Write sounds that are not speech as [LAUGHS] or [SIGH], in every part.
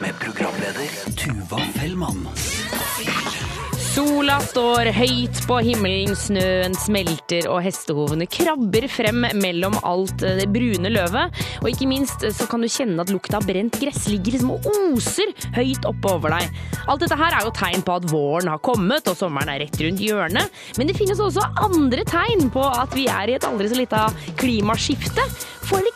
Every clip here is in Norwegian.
Med programleder Tuva Fellmann. Sola står høyt på himmelen, snøen smelter og hestehovene krabber frem mellom alt det brune løvet. Og ikke minst så kan du kjenne at lukta av brent gress ligger liksom og oser høyt oppe over deg. Alt dette her er jo tegn på at våren har kommet og sommeren er rett rundt hjørnet. Men det finnes også andre tegn på at vi er i et aldri så lita klimaskifte.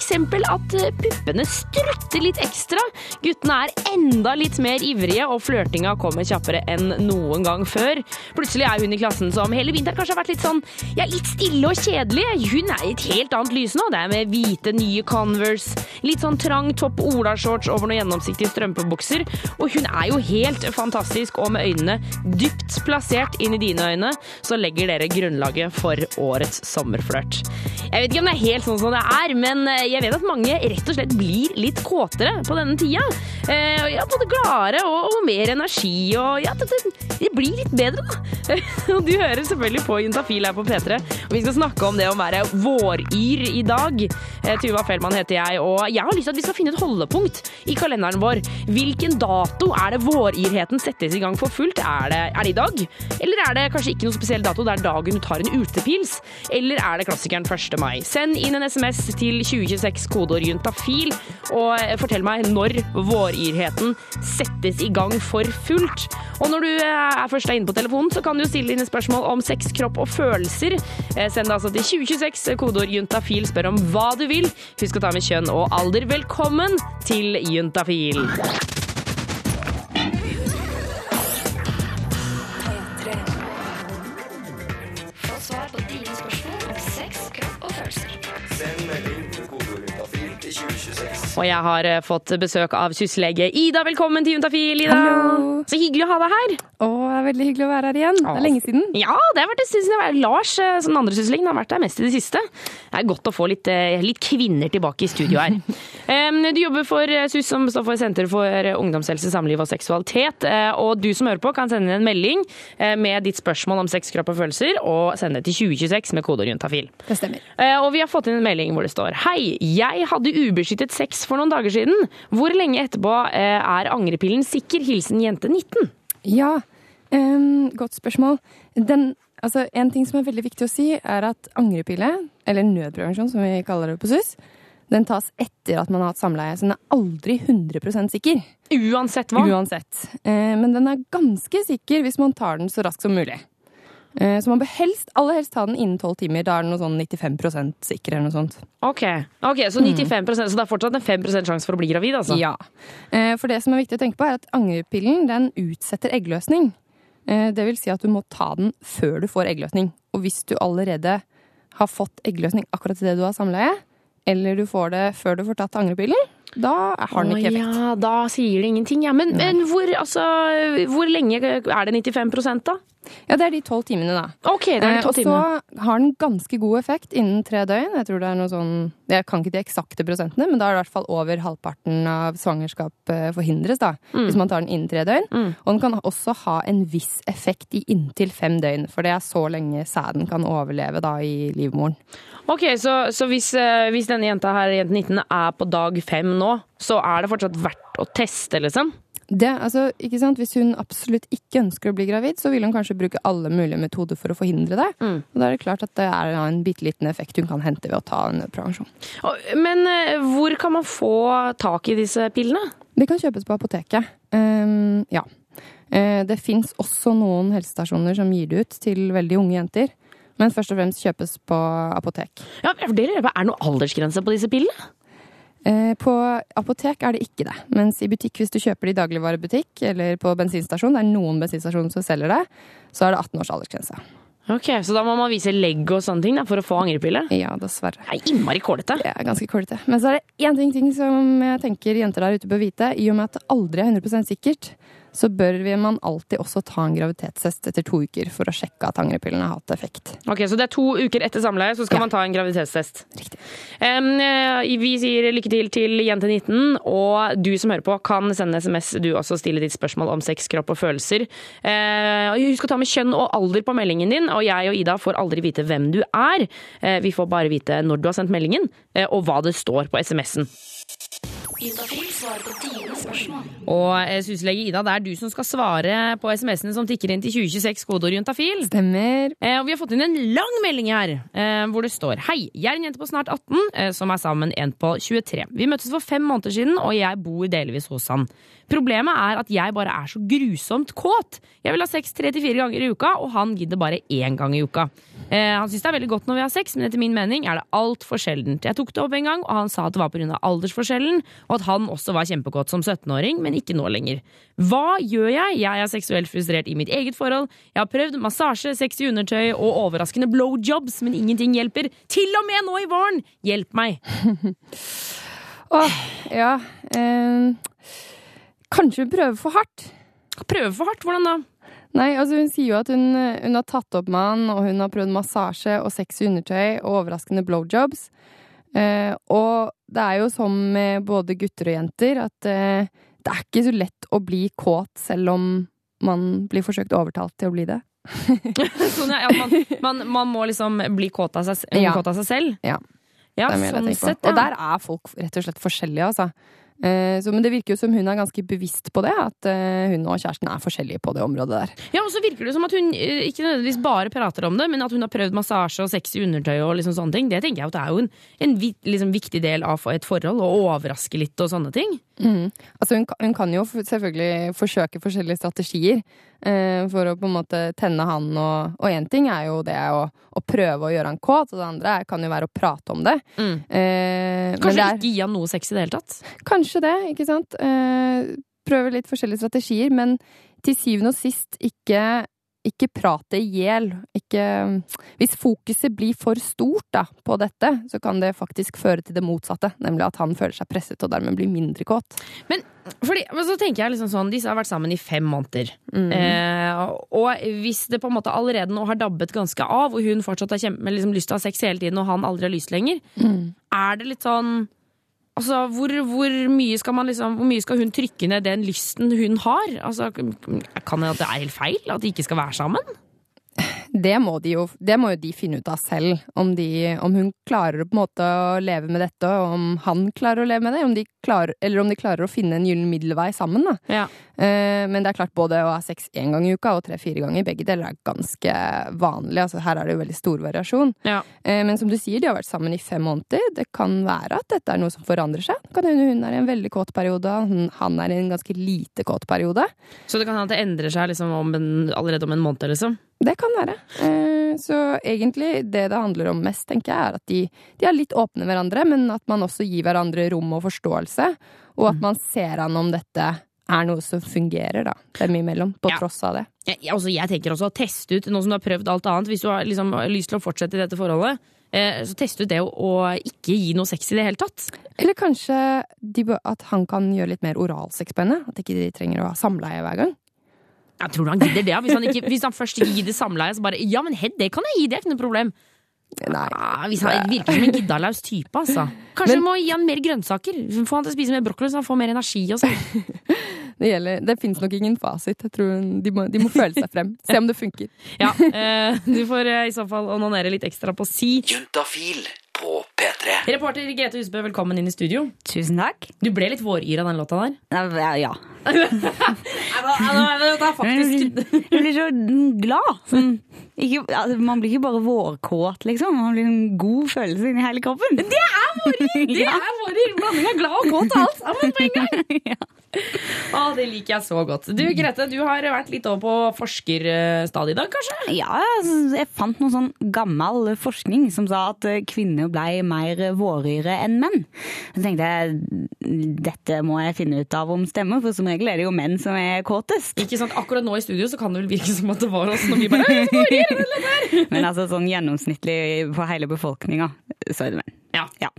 Eksempel at puppene strutter litt ekstra. Guttene er enda litt mer ivrige, og flørtinga kommer kjappere enn noen gang før. Plutselig er hun i klassen som hele vinteren kanskje har vært litt sånn ja, litt stille og kjedelig. Hun er i et helt annet lys nå. Det er med hvite, nye Converse, litt sånn trang topp olashorts over noen gjennomsiktige strømpebukser. Og hun er jo helt fantastisk, og med øynene dypt plassert inn i dine øyne, så legger dere grunnlaget for årets sommerflørt. Jeg vet ikke om det er helt sånn som det er, men eh, jeg vet at mange rett og slett blir litt kåtere på denne tida. Eh, ja, både gladere og, og mer energi, og ja, det, det blir litt bedre, da. [LAUGHS] Og du hører selvfølgelig på Juntafil her på P3, og vi skal snakke om det å være våryr i dag. Eh, Tuva Fellmann heter jeg, og jeg har lyst til at vi skal finne et holdepunkt i kalenderen vår. Hvilken dato er det våryrheten settes i gang for fullt? Er det, er det i dag? Eller er det kanskje ikke noen spesiell dato, det er dagen du tar en utepils? Eller er det klassikeren 1. mai? Send inn en SMS til 2026 kodeord juntafil, og eh, fortell meg når våryrheten settes i gang for fullt. Og når du eh, er først er inne på telefonen, så kan du stille dine spørsmål om sex, kropp og følelser. Eh, Send det altså til 2026, kodeord juntafil. Spør om hva du vil. Husk å ta med kjønn og alder. Velkommen til Juntafil. Og jeg har eh, fått besøk av syslege Ida. Velkommen til Juntafil, Ida. Hallo. Så hyggelig å ha deg her. Å, det er veldig hyggelig å være her igjen. Det er lenge siden. Ja, det har vært det siden jeg. Lars, eh, som den andre syslegen, har vært her mest i det siste. Det er godt å få litt, eh, litt kvinner tilbake i studio her. [LAUGHS] Du jobber for SUS, som står for Senter for ungdomshelse, samliv og seksualitet. Og du som hører på, kan sende inn en melding med ditt spørsmål om sex, kropp og følelser, og sende det til 2026 med kodeord juntafil. Det stemmer. Og vi har fått inn en melding hvor det står Hei, jeg hadde ubeskyttet sex for noen dager siden. Hvor lenge etterpå eh, er angrepillen sikker? Hilsen jente 19. Ja, um, godt spørsmål. Den, altså, en ting som er veldig viktig å si, er at angrepille, eller nødprevensjon som vi kaller det på SUS, den tas etter at man har hatt samleie, så den er aldri 100% sikker. Uansett hva. Uansett. Eh, men den er ganske sikker hvis man tar den så raskt som mulig. Eh, så man bør helst, aller helst ta den innen 12 timer. Da er den noe sånn 95% sikker eller noe sånt. Ok, ok, så 95 mm. så det er fortsatt en 5 sjanse for å bli gravid, altså? Ja. Eh, For det som er viktig å tenke på, er at angrepillen den utsetter eggløsning. Eh, Det vil si at du må ta den før du får eggløsning. Og hvis du allerede har fått eggløsning akkurat idet du har samleie, eller du får det før du får tatt angrepillen, da har den ikke effekt. ja, da sier det ingenting. Ja, men, men hvor, altså, hvor lenge er det 95% da? Ja, det er de tolv timene, da. Ok, det er de Eh, timene. og så har den ganske god effekt innen tre døgn. Jeg tror det er noe sånn Jeg kan ikke de eksakte prosentene, men da er det i hvert fall over halvparten av svangerskap eh, forhindres, da. Mm. Hvis man tar den innen tre døgn. Og den kan også ha en viss effekt i inntil fem døgn, for det er så lenge sæden kan overleve da i livmoren. Ok, så, så hvis, eh, hvis denne jenta her, jente 19, er på dag fem nå, så er det fortsatt verdt å teste, liksom? Det, altså, ikke sant? Hvis hun absolutt ikke ønsker å bli gravid, så vil hun kanskje bruke alle mulige metoder for å forhindre det. Mm. Og da er det klart at det er en bitte liten effekt hun kan hente ved å ta en prevensjon. Men eh, hvor kan man få tak i disse pillene? De kan kjøpes på apoteket. Um, ja. Eh, det fins også noen helsestasjoner som gir det ut til veldig unge jenter. Men først og fremst kjøpes på apotek. Ja, jeg vurderer, Er det noe aldersgrense på disse pillene? Eh, på apotek er det ikke det. Mens i butikk, hvis du kjøper det i dagligvarebutikk eller på bensinstasjon, det er noen bensinstasjoner som selger det, så er det 18 års aldersgrense. Ok, Så da må man vise legg og sånne ting da, for å få angrepille? Ja, dessverre. Det er innmari kålete. Er ganske kålete. Men så er det én ting, ting som jeg tenker jenter der ute bør vite. I og med at det aldri er 100% sikkert, så bør vi- man alltid også ta en graviditetstest etter to uker for å sjekke at angrepillene har hatt effekt. Ok, Så det er to uker etter samleie, så skal Ja. man ta en graviditetstest. Riktig. Eh, vi sier lykke til til Jente19, og du som hører på kan sende SMS. Du også stille ditt spørsmål om sex, kropp og følelser. Uh, husk å ta med kjønn og alder på meldingen din, og jeg og Ida får aldri vite hvem du er. Uh, vi får bare vite når du har sendt meldingen, uh, og hva det står på SMS-en. Og syslege Ida, det er du som skal svare på SMS-ene som tikker inn til 2026, kodeord juntafil. Stemmer. Eh, og vi har fått inn en lang melding her, eh, hvor det står Hei, jeg er en jente på snart 18, eh, som er sammen med en på 23. Vi møttes for fem måneder siden, og jeg bor delvis hos han. Problemet er at jeg bare er så grusomt kåt. Jeg vil ha sex tre til fire ganger i uka, og han gidder bare én gang i uka. Eh, han syns det er veldig godt når vi har sex, men etter min mening er det altfor sjeldent. Jeg tok det opp en gang, og han sa at det var pga. aldersforskjellen, og at han også var kjempekåt som 17-åring, men ikke nå lenger. Hva gjør jeg? Jeg er seksuelt frustrert i mitt eget forhold. Jeg har prøvd massasje, sexy undertøy og overraskende blowjobs, men ingenting hjelper. Til og med nå i våren! Hjelp meg! [LAUGHS] Åh, ja. Eh, kanskje prøve for hardt. Prøve for hardt, hvordan da? Nei, altså hun sier jo at hun, hun har tatt opp med han, og hun har prøvd massasje og sexy undertøy og overraskende blowjobs. Eh, og det er jo som med både gutter og jenter, at eh, det er ikke så lett å bli kåt selv om man blir forsøkt overtalt til å bli det. [LAUGHS] Sånn, ja, man, man, man må liksom bli kåt av seg, Ja. kåt av seg selv? Ja. Ja, sånn sett, ja. Og der er folk rett og slett forskjellige, altså. Eh, så, men det virker jo som hun er ganske bevisst på det, at eh, hun og kjæresten er forskjellige på det området der. Ja, og så virker det som at hun eh, ikke nødvendigvis bare prater om det, men at hun har prøvd massasje og sexy undertøy og liksom sånne ting. Det tenker jeg at det er jo en, en liksom viktig del av et forhold, å overraske litt og sånne ting. Altså hun, hun kan jo selvfølgelig forsøke forskjellige strategier eh, for å på en måte tenne han, og én ting er jo det å, å prøve å gjøre han kåt, og det andre kan jo være å prate om det. Mm. Eh, men Kanskje det er, ikke gi han noe sex i det hele tatt. Kanskje det, ikke sant. Eh, prøve litt forskjellige strategier, men til syvende og sist ikke ikke prate i hjel. Ikke Hvis fokuset blir for stort da, på dette, så kan det faktisk føre til det motsatte. Nemlig at han føler seg presset og dermed blir mindre kåt. Men, fordi, men så tenker jeg liksom sånn, disse har vært sammen i fem måneder. Mm. Eh, og hvis det på en måte allerede nå har dabbet ganske av, og hun fortsatt har kjempe, med liksom lyst til å ha sex hele tiden, og han aldri har lyst lenger, Mm. er det litt sånn Altså, hvor, hvor, mye man liksom, hvor mye skal hun trykke ned den lysten hun har? Altså, kan det at det er helt feil? At de ikke skal være sammen? Det må, de jo, det må jo de finne ut av selv. Om, de, om hun klarer å leve med dette, og om han klarer å leve med det. Om de klarer, eller om de klarer å finne en gyllen middelvei sammen. Da. Ja. Eh, men det er klart både å ha sex én gang i uka og tre-fire ganger, begge deler er ganske vanlig. Altså, her er det jo veldig stor variasjon. Ja. Eh, men som du sier, de har vært sammen i fem måneder. Det kan være at dette er noe som forandrer seg. Kan hende hun er i en veldig kåt periode, han, han er i en ganske lite kåt periode. Så det kan hende at det endrer seg liksom om en, allerede om en måned, liksom? Det kan være. Eh, så egentlig det det handler om mest, tenker jeg, er at de, de er litt åpne med hverandre, men at man også gir hverandre rom og forståelse, og at man ser an om dette er noe som fungerer, da, dem imellom, på Ja. tross av det. Jeg, altså, jeg tenker også å teste ut, nå som du har prøvd alt annet, hvis du har liksom, lyst til å fortsette i dette forholdet, eh, så teste ut det å ikke gi noe sex i det hele tatt. Eller kanskje de, at han kan gjøre litt mer oralsex på henne, at ikke de trenger å ha samleie hver gang. Jeg tror han gidder det, ja. hvis, han ikke, hvis han først ikke gidder samleie, så bare ja, men head, det kan jeg gi, det er ikke noe problem. Nei. Ah, hvis han virker som en giddalaus type, altså. Kanskje Men- må gi han mer grønnsaker? Få han til å spise mer brokkoli, så han får mer energi og sånn. [LAUGHS] Det, gjelder, det fins nok ingen fasit. Jeg tror de må, de må føle seg frem. Se om det funker. Ja, eh, du får eh, i så fall onanere litt ekstra på si. Juntafil på P3. Reporter Grete Husbø, velkommen inn i studio. Tusen takk. Du ble litt våryr av den låta der. Ja, ja. Det [LAUGHS] er faktisk Jeg blir så glad. Sånn, ikke, altså, man blir ikke bare vårkåt, liksom. Man blir en god følelse inni hele kroppen. Det er våryr! Det er våryr! Blanding av glad og kåt og alt sammen på en gang. [LAUGHS] Å, det liker jeg så godt. Du Grete, du har vært litt over på forskerstadiet i dag, kanskje? Ja, altså, jeg fant noe sånn gammel forskning som sa at eh, kvinner ble mer våryre enn menn. Så tenkte jeg dette må jeg finne ut av om stemmer, for som regel er det jo menn som er kåtest. Ikke sant, Akkurat nå i studio så kan det vel virke som at det var oss når vi bare våryr, den låta her!» Men altså sånn gjennomsnittlig for hele befolkninga, så er det menn. Ja. Ja.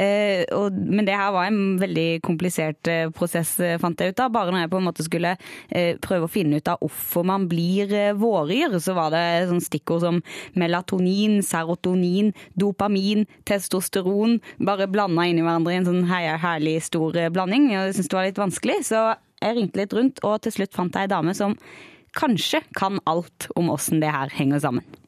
Eh, og, men det her var en veldig komplisert eh, prosess, eh, fant jeg ut av. Bare når jeg på en måte skulle eh, prøve å finne ut av hvorfor man blir eh, våryr, så var det sånn stikkord som melatonin, serotonin, dopamin, testosteron. Bare blanda inn i hverandre i en sånn heia, herlig stor eh, blanding. Og jeg syntes det var litt vanskelig, så jeg ringte litt rundt, og til slutt fant jeg ei dame som kanskje kan alt om åssen det her henger sammen.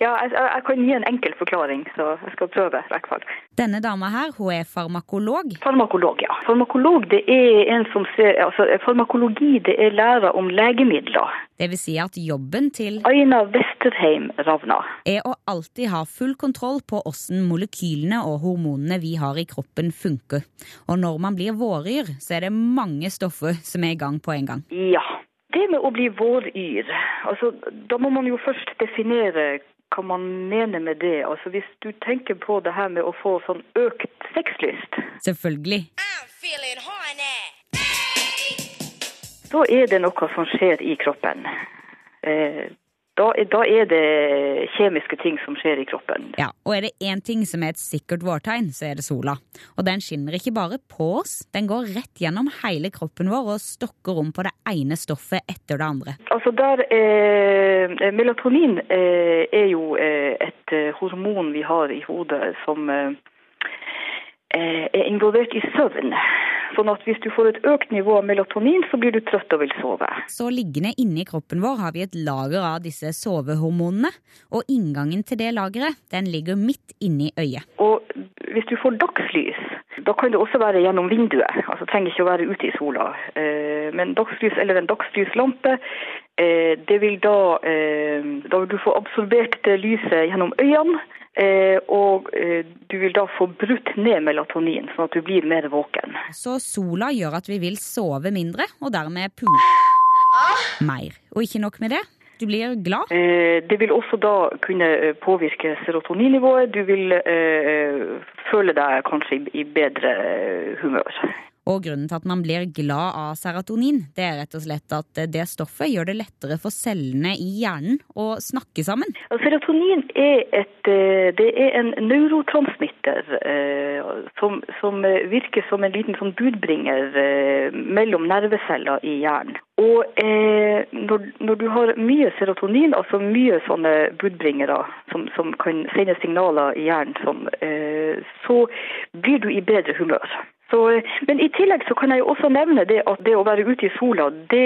Ja, jeg, jeg kan gi en enkel forklaring, så jeg skal prøve i hvert fall. Denne dama her, hun er farmakolog. Farmakolog, ja. Farmakolog det er en som ser, altså Farmakologi det er lære om legemidler. Det vil si at jobben til Aina Westerheim Ravna. er å alltid ha full kontroll på åssen molekylene og hormonene vi har i kroppen funker. Og når man blir våryr, så er det mange stoffer som er i gang på en gang. Ja. Det med å bli våryr, altså da må man jo først definere hva man mener med det. Altså Hvis du tenker på det her med å få sånn økt sexlyst, Selvfølgelig. så er det noe som skjer i kroppen. Eh, da, da er det kjemiske ting som skjer i kroppen. Ja, Og er det én ting som er et sikkert vårtegn, så er det sola. Og den skinner ikke bare på oss, den går rett gjennom hele kroppen vår og stokker om på det ene stoffet etter det andre. Altså der, eh, Melatonin eh, er jo eh, et eh, hormon vi har i hodet som eh, eh, er involvert i søvn. Sånn at hvis du får et økt nivå av melatonin, så blir du trøtt og vil sove. Så liggende inni kroppen vår har vi et lager av disse sovehormonene, og inngangen til det lageret den ligger midt inni øyet. Og hvis du får dagslys, da kan det også være gjennom vinduet. Altså trenger ikke å være ute i sola. Eh, Men dagslys eller en dagslyslampe, eh, det vil da eh, Da vil du få absorbert det lyset gjennom øynene. Eh, Og eh, du vil da få brutt ned melatonin, sånn at du blir mer våken. Så sola gjør at vi vil sove mindre, og dermed pumpe mer. Og ikke nok med det, du blir glad. Eh, Det vil også da kunne påvirke serotoninnivået. Du vil eh, føle deg kanskje i- bedre humør. Og grunnen til at man blir glad av serotonin, det er rett og slett at det stoffet gjør det lettere for cellene i hjernen å snakke sammen. Serotonin er, et, eh, er en neurotransmitter eh, som, som eh, virker som en liten sånn budbringer mellom nerveceller i hjernen. Og når, når du har mye serotonin, altså mye sånne budbringere som, som kan sende signaler i hjernen, sånn, så blir du i bedre humør. Så, men i tillegg så kan jeg jo også nevne det at det å være ute i sola, det,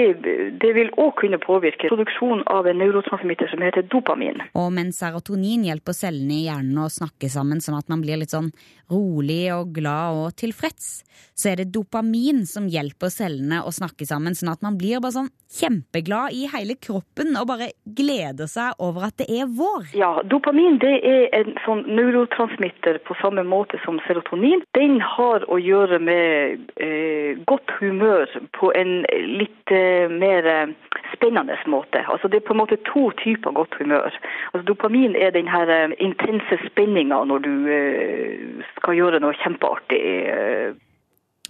det vil òg kunne påvirke produksjonen av en neurotransmitter som heter dopamin. Og mens serotonin hjelper cellene i hjernen å snakke sammen sånn at man blir litt sånn rolig og glad og tilfreds, så er det dopamin som hjelper cellene å snakke sammen sånn at man blir bare sånn kjempeglad i hele kroppen og bare gleder seg over at det er vår. Ja, dopamin det er en sånn neurotransmitter på samme måte som serotonin. Den har å gjøre med eh, godt humør på en litt eh, mer eh, spennende måte. Altså det er på en måte to typer godt humør. Altså dopamin er den her eh, intense spenninga når du eh, skal gjøre noe kjempeartig. eh.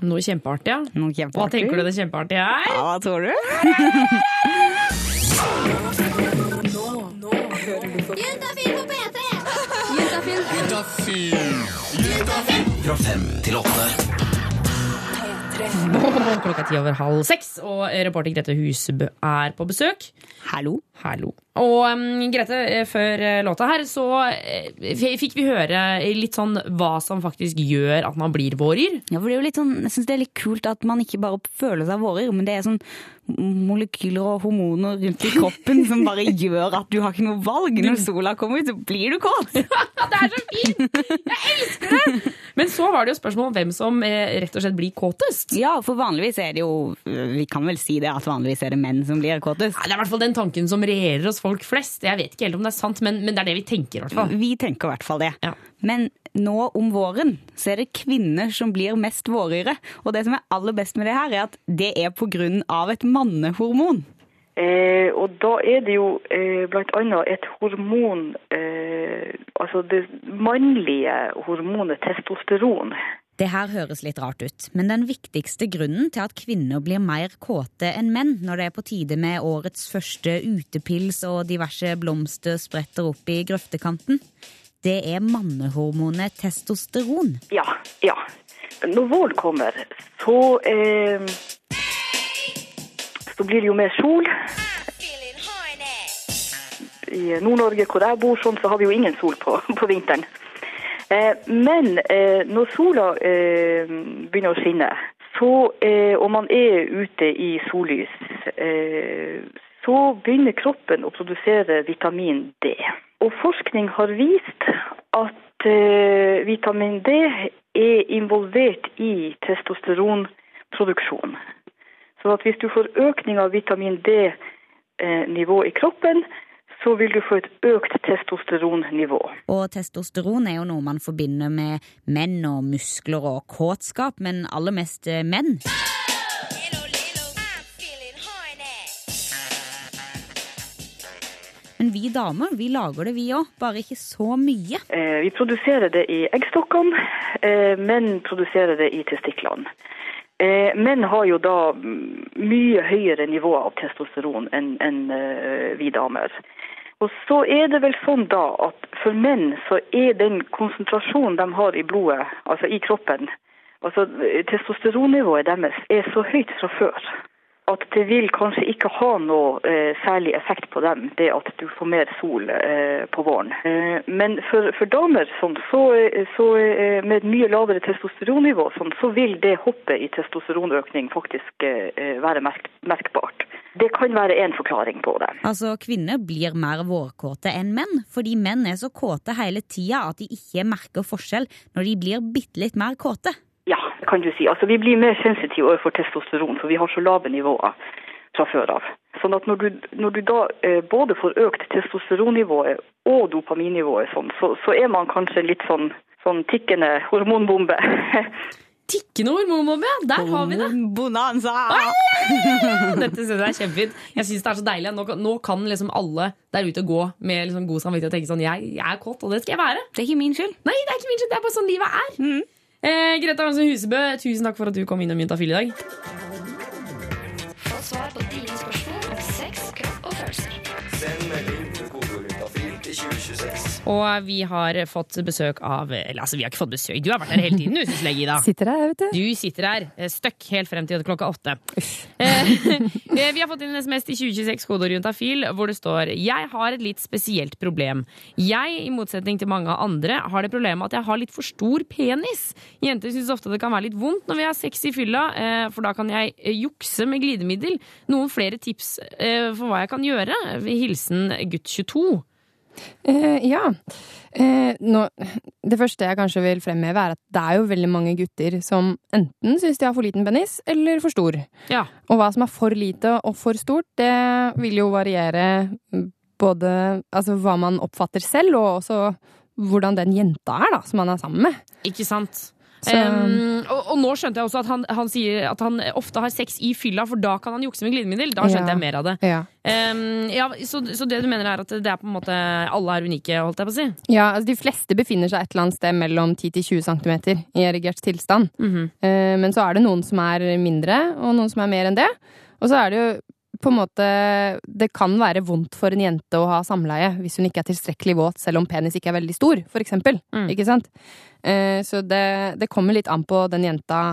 Noe kjempeartig, ja. Noe Hva tenker du det kjempeartige er? Ja, hva tror du? Fra fem til åtte. Klokka er ti over halv seks, og reporter Grete Husebø er på besøk. Hallo? Hallo. Og um, Grete, eh, før eh, låta her så eh, fikk vi høre litt sånn hva som faktisk gjør at man blir vårer. Ja, for det er jo litt sånn, jeg synes det er litt kult at man ikke bare føler seg vårer, men det er sånn molekyler og hormoner rundt i kroppen som bare [LAUGHS] gjør at du har ikke noe valg. Når sola kommer ut, så blir du kåt. [LAUGHS] Det er så fint! Jeg elsker det! Men så var det jo spørsmål om hvem som rett og slett blir kåtest. Ja, for vanligvis er det jo Vi kan vel si det at vanligvis er det menn som blir kåtest. Ja, Det er i hvert fall den tanken som regjerer hos folk flest. Jeg vet ikke helt om det er sant, men, men det er det vi tenker. i hvert fall. Vi tenker i hvert fall det. Ja. Men nå om våren så er det kvinner som blir mest våryre. Og det som er aller best med det her, er at det er av et mannehormon. Eh, og da er det jo eh, annet et hormon, eh, altså det mannlige hormonet testosteron. Det her høres litt rart ut, men den viktigste grunnen til at kvinner blir mer kåte enn menn når det er på tide med årets første utepils og diverse blomster spretter opp i grøftekanten, det er mannehormonet testosteron. Ja, ja. Når våren kommer, så eh, Så blir det jo mer sol. I Nord-Norge, hvor jeg bor, sånn, så har vi jo ingen sol på, på vinteren. Eh, men eh, når sola eh, begynner å skinne, så, og man er ute i sollys, så begynner kroppen å produsere vitamin D. Og forskning har vist at vitamin D er involvert i testosteronproduksjon. Så hvis du får økning av vitamin D-nivå i kroppen, så vil du få et økt testosteronnivå. Og testosteron er jo noe man forbinder med menn og muskler og kåtskap, men aller mest eh, menn. Men vi damer vi lager det, vi òg. Bare ikke så mye. Eh, Vi produserer det i eggstokkene, eh, menn produserer det i testiklene. Eh, Menn har jo da mye høyere nivå av testosteron enn en, eh, vi damer. Og så er det vel sånn da at for menn så er den konsentrasjonen de har i blodet, altså i kroppen, altså testosteronnivået deres er så høyt fra før at det vil kanskje ikke ha noe eh, særlig effekt på dem, det at du får mer sol eh, på våren. Eh, men for, for damer sånn, så, eh, så eh, med et mye lavere testosteronnivå, sånn, så vil det hoppet i testosteronøkning faktisk eh, være merk merkbart. Det kan være en forklaring på det. Altså, Kvinner blir mer vårkåte enn menn, fordi menn er så kåte hele tida at de ikke merker forskjell når de blir bitte litt mer kåte. Kan du si. Altså, vi blir mer sensitive overfor testosteron, for vi har så lave nivåer fra før av. Sånn at når du, når du da eh, både får økt testosteronnivået og dopaminnivået, sånn, så, så er man kanskje litt sånn, sånn tikkende hormonbombe. [LAUGHS] Tikkende hormonbombe, ja. Der har vi det. Bonanza! [LAUGHS] Dette synes jeg er kjempefint. Jeg synes det er så deilig. Nå, kan- nå kan liksom alle der ute gå med liksom god samvittighet og tenke sånn jeg, jeg er kåt, og det skal jeg være. Det er ikke min skyld. Nei, det er ikke min skyld. Det er bare sånn livet er. Eh, Grete Arnsen Husebø, tusen takk for at du kom innom Juntafil i dag. Få svar på dine spørsmål om sex, kropp og følelser. Send Og vi har fått besøk av Eller altså, vi har ikke fått besøk. Du har vært her hele tiden, du, Ida. Sitter her, vet du. Du sitter her, eh, støkk helt frem til klokka åtte. Eh, vi har fått inn en SMS til 2026 kodeorientafil hvor det står Jeg har et litt spesielt problem. Jeg, i motsetning til mange andre, har det problemet at jeg har litt for stor penis. Jenter syns ofte det kan være litt vondt når vi har sex i fylla, eh, for da kan jeg eh, jukse med glidemiddel. Noen flere tips eh, for hva jeg kan gjøre? Hilsen gutt 22. Eh, ja. Eh, nå, det første jeg kanskje vil fremheve, er at det er jo veldig mange gutter som enten syns de har for liten penis, eller for stor. Ja. Og hva som er for lite og for stort, det vil jo variere både altså hva man oppfatter selv, og også hvordan den jenta er da, som man er sammen med. Ikke sant? Em, og, og nå skjønte jeg også at han, han sier at han ofte har sex i fylla, for da kan han jukse med glidemiddel. Da skjønte Ja. jeg mer av det. Ja. Um, ja, så, så det du mener er at det er på en måte alle er unike, holdt jeg på å si? Ja, altså De fleste befinner seg et eller annet sted mellom 10 til 20 cm i erigert tilstand. Mm -hmm. uh, Men så er det noen som er mindre, og noen som er mer enn det. Og så er det jo på en måte Det kan være vondt for en jente å ha samleie hvis hun ikke er tilstrekkelig våt, selv om penis ikke er veldig stor, for eksempel. Mm. Ikke sant? Eh, Så det, det kommer litt an på den jenta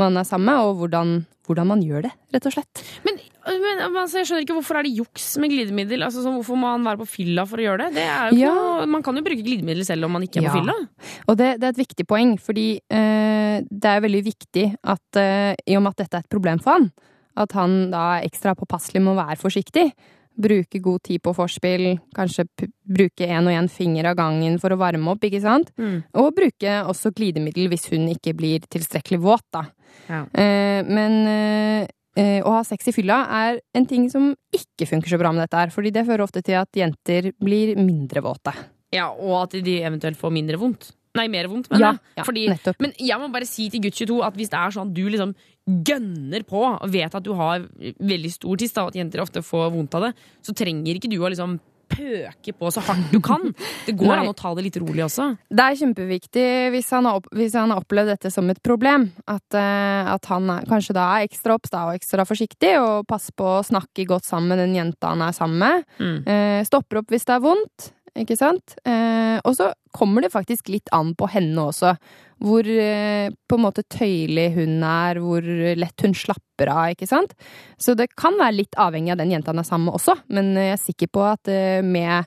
man er sammen med, og hvordan, hvordan man gjør det, rett og slett. Men, men altså, jeg skjønner ikke hvorfor er det juks med glidemiddel? Altså, hvorfor må han være på fylla for å gjøre det? det er jo Ja. noe, man kan jo bruke glidemiddel selv om man ikke er Ja. på fylla. Og det, det er et viktig poeng, fordi eh, det er veldig viktig at eh, i og med at dette er et problem for han, at han da er ekstra påpasselig med å være forsiktig. Bruke god tid på forspill, kanskje bruke én og én finger av gangen for å varme opp, ikke sant? Mm. Og bruke også glidemiddel hvis hun ikke blir tilstrekkelig våt, da. Ja. Eh, men eh, eh, å ha sex i fylla er en ting som ikke funker så bra med dette her, fordi det fører ofte til at jenter blir mindre våte. Ja, og at de eventuelt får mindre vondt. Nei, mer vondt, mener Ja, ja, Fordi, men jeg må bare si til gutt 22 at hvis det er sånn at du liksom gønner på og vet at du har veldig stor tiss, og at jenter ofte får vondt av det, så trenger ikke du å liksom pøke på så hardt du kan. Det går [LAUGHS] an å ta det litt rolig også. Det er kjempeviktig hvis han har, opp, hvis han har opplevd dette som et problem. At, uh, at han er, kanskje da er ekstra obs og ekstra forsiktig, og passer på å snakke godt sammen med den jenta han er sammen med. Mm. Uh, stopper opp hvis det er vondt. Ikke sant? Eh, og så kommer det faktisk litt an på henne også. Hvor eh, på en måte tøyelig hun er, hvor lett hun slapper av, ikke sant? Så det kan være litt avhengig av den jenta han er sammen med også, men jeg er sikker på at eh, med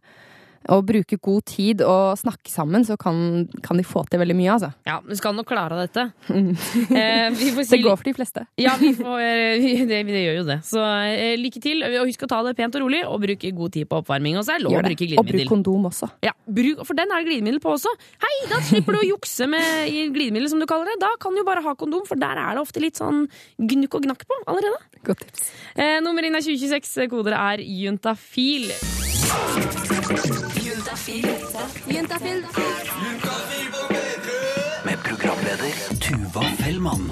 å bruke god tid og snakke sammen, så kan, kan de få til veldig mye, altså. Ja, du skal nok klare dette. Eh, vi får [LAUGHS] si Det går for de fleste. Ja, vi får, eh, vi- [LAUGHS] det, det gjør jo det. Så eh, lykke til. Og husk å ta det pent og rolig, og bruke god tid på oppvarming. Og så er lov å bruke glidemiddel. Og bruk kondom også. Ja, bruk, for den er det glidemiddel på også. Hei, da slipper du å jukse med glidemiddel, som du kaller det. Da kan du bare ha kondom, for der er det ofte litt sånn gnukk og gnakk på allerede. Godt tips. Eh, nummer inn er 2026, koder er juntafil. Med programleder Tuva Fellmann.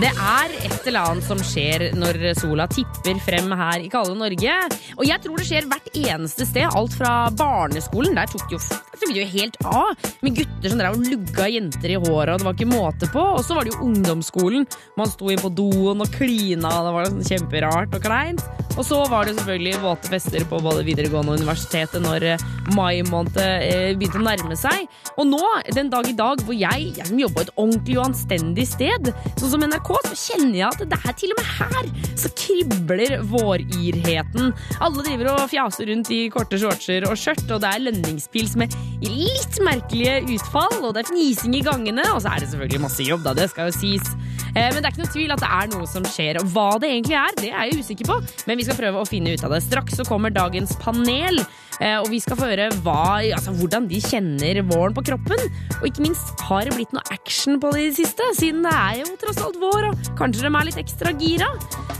Det er et eller annet som skjer når sola tipper frem her i kalde Norge. Og jeg tror det skjer hvert eneste sted. Alt fra barneskolen, der tok det jo, tok det jo helt av. Med gutter som drev og lugga jenter i håret, og det var ikke måte på. Og så var det jo ungdomsskolen. Man sto inn på doen og klina, og det var sånn kjemperart og kleint. Og så var det selvfølgelig våte fester på både videregående og universitetet når eh, mai måned eh, begynte å nærme seg. Og nå, den dag i dag hvor jeg, jeg som jobber et ordentlig og anstendig sted, sånn som NRK, så kjenner jeg at det er til og med her så kribler vårirheten. Alle driver og fjaser rundt i korte shortser og skjørt, og det er lønningspils med litt merkelige utfall, og det er fnising i gangene, og så er det selvfølgelig masse jobb, da, det skal jo sies. Eh, Men det er ikke noe tvil at det er noe som skjer. Og hva det egentlig er, det er jeg usikker på, men vi skal prøve å finne ut av det. Straks så kommer dagens panel, og vi skal få høre hva, altså, hvordan de kjenner våren på kroppen. Og ikke minst, har det blitt noe action på det i det siste? Siden det er jo tross alt vår, og kanskje de er litt ekstra gira.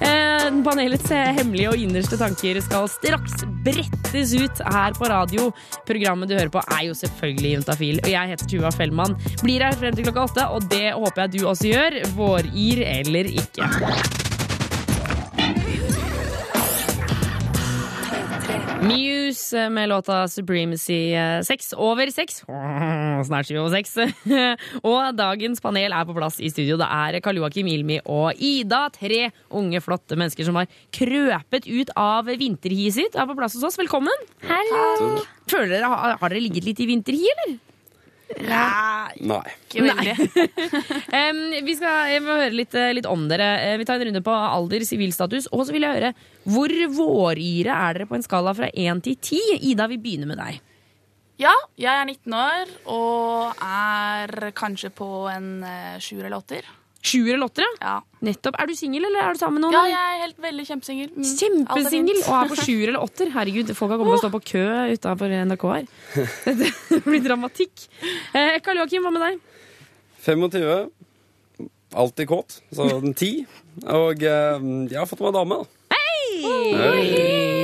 Eh, Panelets eh, hemmelige og innerste tanker skal straks brettes ut her på radio. Programmet du hører på er jo selvfølgelig Juntafil, og jeg heter Tuva Fellmann. Blir her frem til klokka åtte, og det håper jeg du også gjør. Vårir eller ikke. Muse med låta Supremacy 6 over 6. [LAUGHS] Snart 7 over 6. [LAUGHS] og dagens panel er på plass i studio. Det er Karl Joakim Ilmi og Ida. Tre unge, flotte mennesker som har krøpet ut av vinterhiet sitt. Er på plass hos oss. Velkommen. Hallo! Føler dere, har, har dere ligget litt i vinterhi, eller? Nei. Ikke veldig. um, [LAUGHS] vi skal jeg må høre litt, eh, litt om dere. Eh, Vi tar en runde på alder, sivilstatus. Og så vil jeg høre hvor våryre er dere på en skala fra 1 til 10? Ida, vi begynner med deg. Ja, jeg er 19 år og er kanskje på en eh, sjuer eller åtter. Sjuer eller åttere? Ja. Nettopp. Er du singel, eller er du sammen med noen? ja, jeg er helt veldig kjempesingel. Mm, Kjempesingel og er på sjuer eller åtter. Herregud, folk har kommet og stå på kø utenfor NRK her. [LAUGHS] Det blir dramatikk. Eh, Karl Joakim, hva med deg? 25. Alltid kåt. Så en 10. Og eh, jeg har fått meg dame, da. Hei!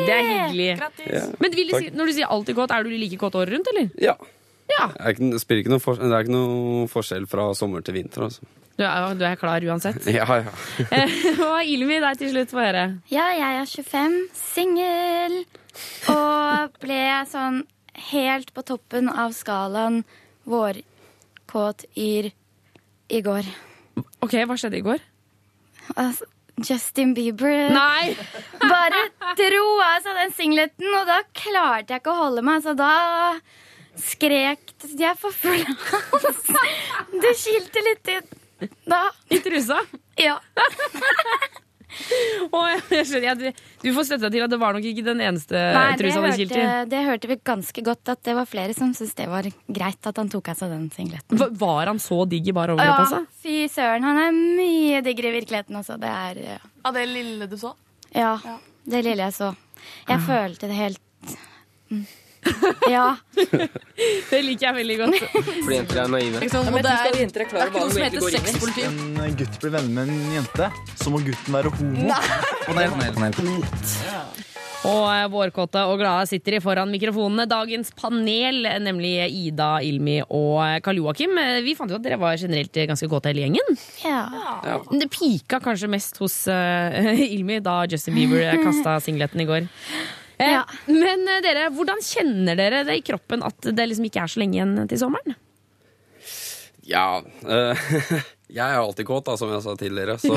Det er hyggelig. Ja. Men vil du si, når du sier alltid kåt, er du like kåt året rundt, eller? ja. Ja. Det, er ikke, det, ikke noe for, det er ikke noe forskjell fra sommer til vinter. Altså. Du er, du er klar uansett. [LAUGHS] Ja, ja. [LAUGHS] Og Ilmi, deg til slutt, få høre. Ja, jeg er 25, singel. Og ble sånn helt på toppen av skalaen vårkåt-yr i går. Ok, hva skjedde i går? Altså, Justin Bieber Nei! [LAUGHS] bare dro av seg den singleten, og da klarte jeg ikke å holde meg. Så da skrek jeg for full hals. Det kilte litt inn da. I trusa? Ja. [LAUGHS] Og jeg skjønner, jeg, du får støtte til at det var nok ikke den eneste Nei, trusa han kilte i. det hørte vi ganske godt, at det var flere som syntes det var greit at han tok av seg den singleten. Hva- Var han så digg i bar Ja, altså? Ja, fy søren. Han er mye diggere i virkeligheten altså. Det er ja. Av det lille du så. ja, Ja. det lille jeg så. Jeg følte det helt mm. [LAUGHS] Ja. Det liker jeg veldig godt. Fordi jenter er naive. det er, det er ikke noe som heter sexpoliti. en gutt blir venner med en jente, så må gutten være homo. Og eh, vårkåte og glade sitter de foran mikrofonene. Dagens panel, nemlig Ida, Ilmi og eh, Karl Joakim. Eh, Vi fant jo at dere var generelt ganske kåte hele gjengen. ja. Men Det pika kanskje mest hos uh, [LAUGHS] Ilmi da Justin Bieber [LAUGHS] kasta singleten i går. Eh, Ja. Men eh, dere, hvordan kjenner dere det i kroppen at det liksom ikke er så lenge igjen til sommeren? ja eh, [LAUGHS] jeg er alltid kåt, da, som jeg sa tidligere, så [LAUGHS]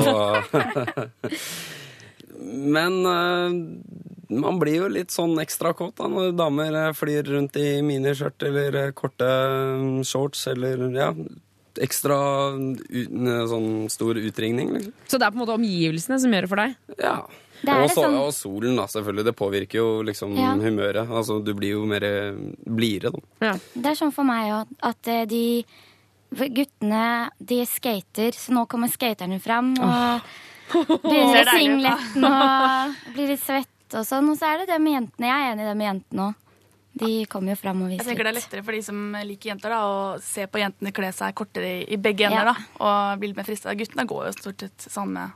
Men eh, man blir jo litt sånn ekstra kåt da, når damer flyr rundt i miniskjørt eller korte mm, shorts eller ja, ekstra sånn stor utringning, liksom. Så det er på en måte omgivelsene som gjør det for deg? Ja. Det er Og, så, og solen, da, selvfølgelig. Det påvirker jo liksom Ja. humøret. Altså, du blir jo mer blidere, da. Det er sånn for meg òg, at eh, de guttene de skater, så nå kommer skaterne fram. Og blir Ser i deilig singleten og [LAUGHS] blir litt svett og sånn. Og så er det det med jentene. Jeg er enig i det med jentene òg. De kommer jo fram og Jeg tenker Det er lettere for de som liker jenter, da, å se på jentene kle seg kortere i, begge begge Ja. ender. da, Og bli litt mer frista. Guttene går jo stort sett samme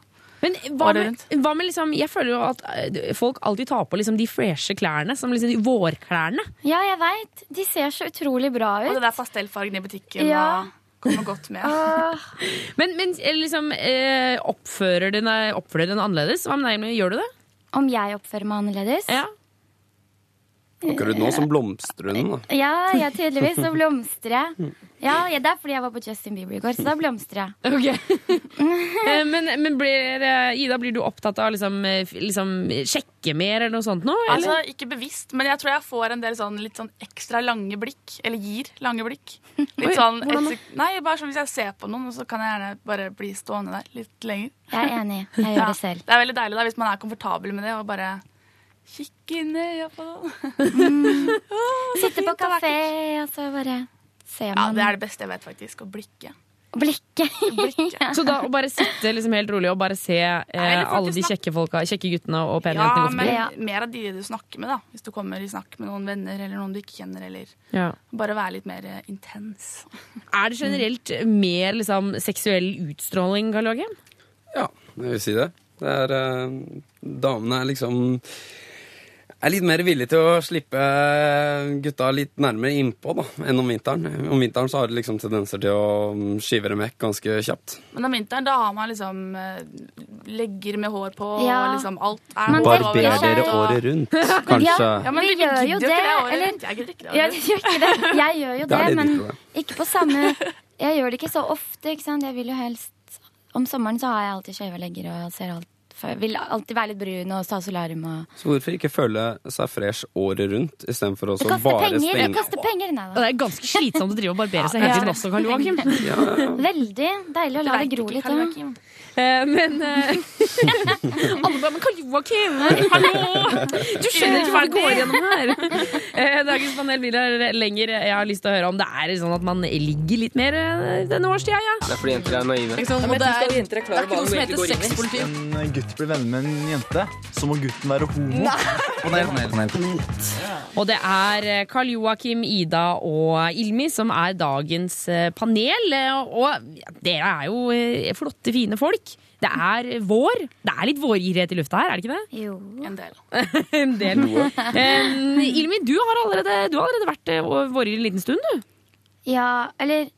Men hva med, hva med liksom Jeg føler jo at eh, folk alltid tar på liksom de freshe klærne, som liksom de vårklærne. Ja, jeg veit. De ser så utrolig bra ut. Og det der pastellfargen i butikken Ja. og kommer godt med. [LAUGHS] Men, men liksom eh, oppfører den oppfører den annerledes? Hva med deg, Gjør du det? Om jeg oppfører meg annerledes? Ja. Akkurat nå som blomstrer hun, da. Ja, ja, tydeligvis så blomstrer jeg. Ja, ja, Det er fordi jeg var på Justin Bieber i går, så da blomstrer jeg. Ok. [LAUGHS] Eh, men men blir, eh, Ida, blir du opptatt av liksom, eh, liksom sjekke mer eller noe sånt nå? Altså, Ikke bevisst, men jeg tror jeg får en del sånn litt sånn ekstra lange blikk. Eller gir lange blikk. Oi, Litt sånn Nei, bare sånn Hvis jeg ser på noen, så kan jeg gjerne bare bli stående der litt lenger. Jeg er enig. Jeg gjør det [LAUGHS] selv. Det er veldig deilig da, hvis man er komfortabel med det, og bare kikke inn i Japan. Mm. [LAUGHS] Sitte på kafé, og så bare ser Ja, det er det beste jeg vet, faktisk. Å blikke. blikket. [LAUGHS] Så da å bare sitte liksom helt rolig og bare se eh, alle de kjekke folka, kjekke guttene og pene Ja, jentene gå men mer av de du snakker med, da. Hvis du kommer i snakk med noen venner eller noen du ikke kjenner, eller Ja. bare være litt mer eh, intens. [LAUGHS] Er det generelt mer liksom, seksuell utstråling, Karl Joakim? Ja, jeg vil si det. Det er eh, Damene er liksom er litt mer villig til å slippe gutta litt nærmere innpå da, enn om vinteren. Om vinteren så har de liksom tendenser til å skyve skive dem vekk ganske kjapt. Men om vinteren, da har man liksom eh, legger med hår på, Ja. og liksom alt er Man Barberer dere året rundt, [LAUGHS] kanskje? Ja, men Vi gjør jo det, året eller- rundt. Jeg gidder ikke det Ja, året du gjør ikke det. Jeg gjør jo [LAUGHS] Det det, men ikke på samme [LAUGHS] Jeg gjør det ikke så ofte, ikke sant. Jeg vil jo helst Om sommeren så har jeg alltid skjeve legger og ser alt vil alltid være litt brun og ta solarium og Så hvorfor ikke føle seg fresh året rundt, istedenfor å bare penger! Stenge Kaste penger, nei da. Det er ganske slitsomt å drive og barbere seg hele tiden også, Karl Joakim. ja, ja. Veldig deilig å la det gro litt. Ikke, uh, men uh, [LAUGHS] Alle bare Men Karl Joakim! Hallo! Du skjønner ikke hva det går gjennom her! Uh, dagens panel blir her lenger. Jeg har lyst til å høre om det er sånn at man ligger litt mer eh, denne årstida, ja. Det er fordi jenter er naive. Ja, det er, jenter er det er ikke noe som heter egentlig går inn i. sexpoliti. En gutt blir venner med en jente, så må gutten være homo. Og det er eh, Karl Joakim, Ida og Ilmi som er dagens eh, panel. Eh, Og dere er jo flotte, fine folk. Det er vår. Det er litt vårgirighet i lufta her, er det ikke det? Jo. En del. [LAUGHS] en del. Um, Ilmi, du har allerede, du har allerede vært eh, en liten stund, du. Ja, eller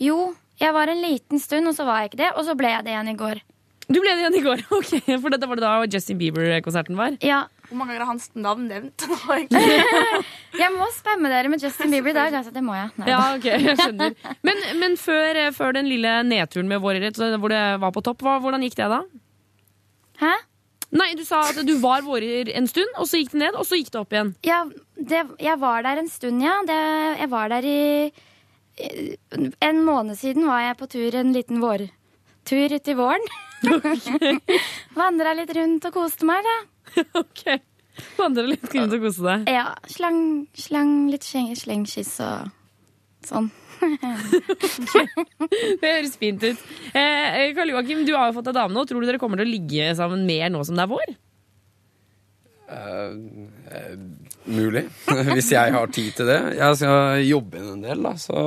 Jo, jeg var en liten stund, og så var jeg ikke det. Og så ble jeg det igjen i går. Du ble det igjen i går, [LAUGHS] ok, for dette var det da Justin Bieber-konserten var. Ja. Hvor mange ganger har hans navn nevnt [LAUGHS] nå, egentlig? [LAUGHS] Jeg må spamme dere med Justin Bieber i dag. Altså, det må jeg. Nei, Ja, ok, jeg skjønner. Men, men før, eh, før den lille nedturen med vårgyrighet, hvor det var på topp, hva, hvordan gikk det da? Hæ? Nei, du sa at du var vårer en stund, og så gikk det ned, og så gikk det opp igjen. Ja, det, jeg var der en stund, ja. Det, jeg var der i En måned siden var jeg på tur, en liten vårtur uti våren. Vandra litt rundt og koste meg, da. [LAUGHS] ok. Vandra litt rundt og koste deg. Ja, slang, slang litt sleng- slengkyss og sånn. [LAUGHS] Det høres fint ut. Eh, Karl Joakim, du har jo fått deg dame nå. Tror du dere kommer til å ligge sammen mer nå som det er vår? Eh, eh, mulig. [LAUGHS] Hvis jeg har tid til det. Jeg skal jobbe inn en del, da, så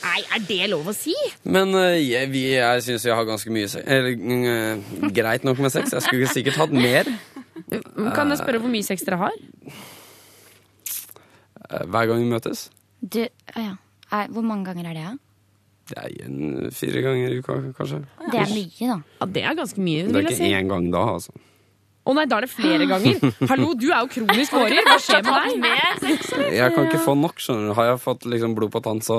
Nei, er det lov å si? Men eh, jeg, vi- jeg syns jeg har ganske mye sex. Eller eh, greit nok med sex. Jeg skulle sikkert hatt mer. Kan jeg spørre hvor mye sex dere har? eh, hver gang vi møtes. Du, ja. Hvor mange ganger er det, da? Det er en fire ganger i uka, kanskje. Det er mye, da. Ja, Det er ganske mye, Det er jeg ikke si. én gang da, altså. Å nei, da er det flere ganger. Hallo, du er jo kronisk vårer. Hva skjer med deg? Jeg kan ikke få nok, skjønner du. Har jeg fått liksom blod på tann, så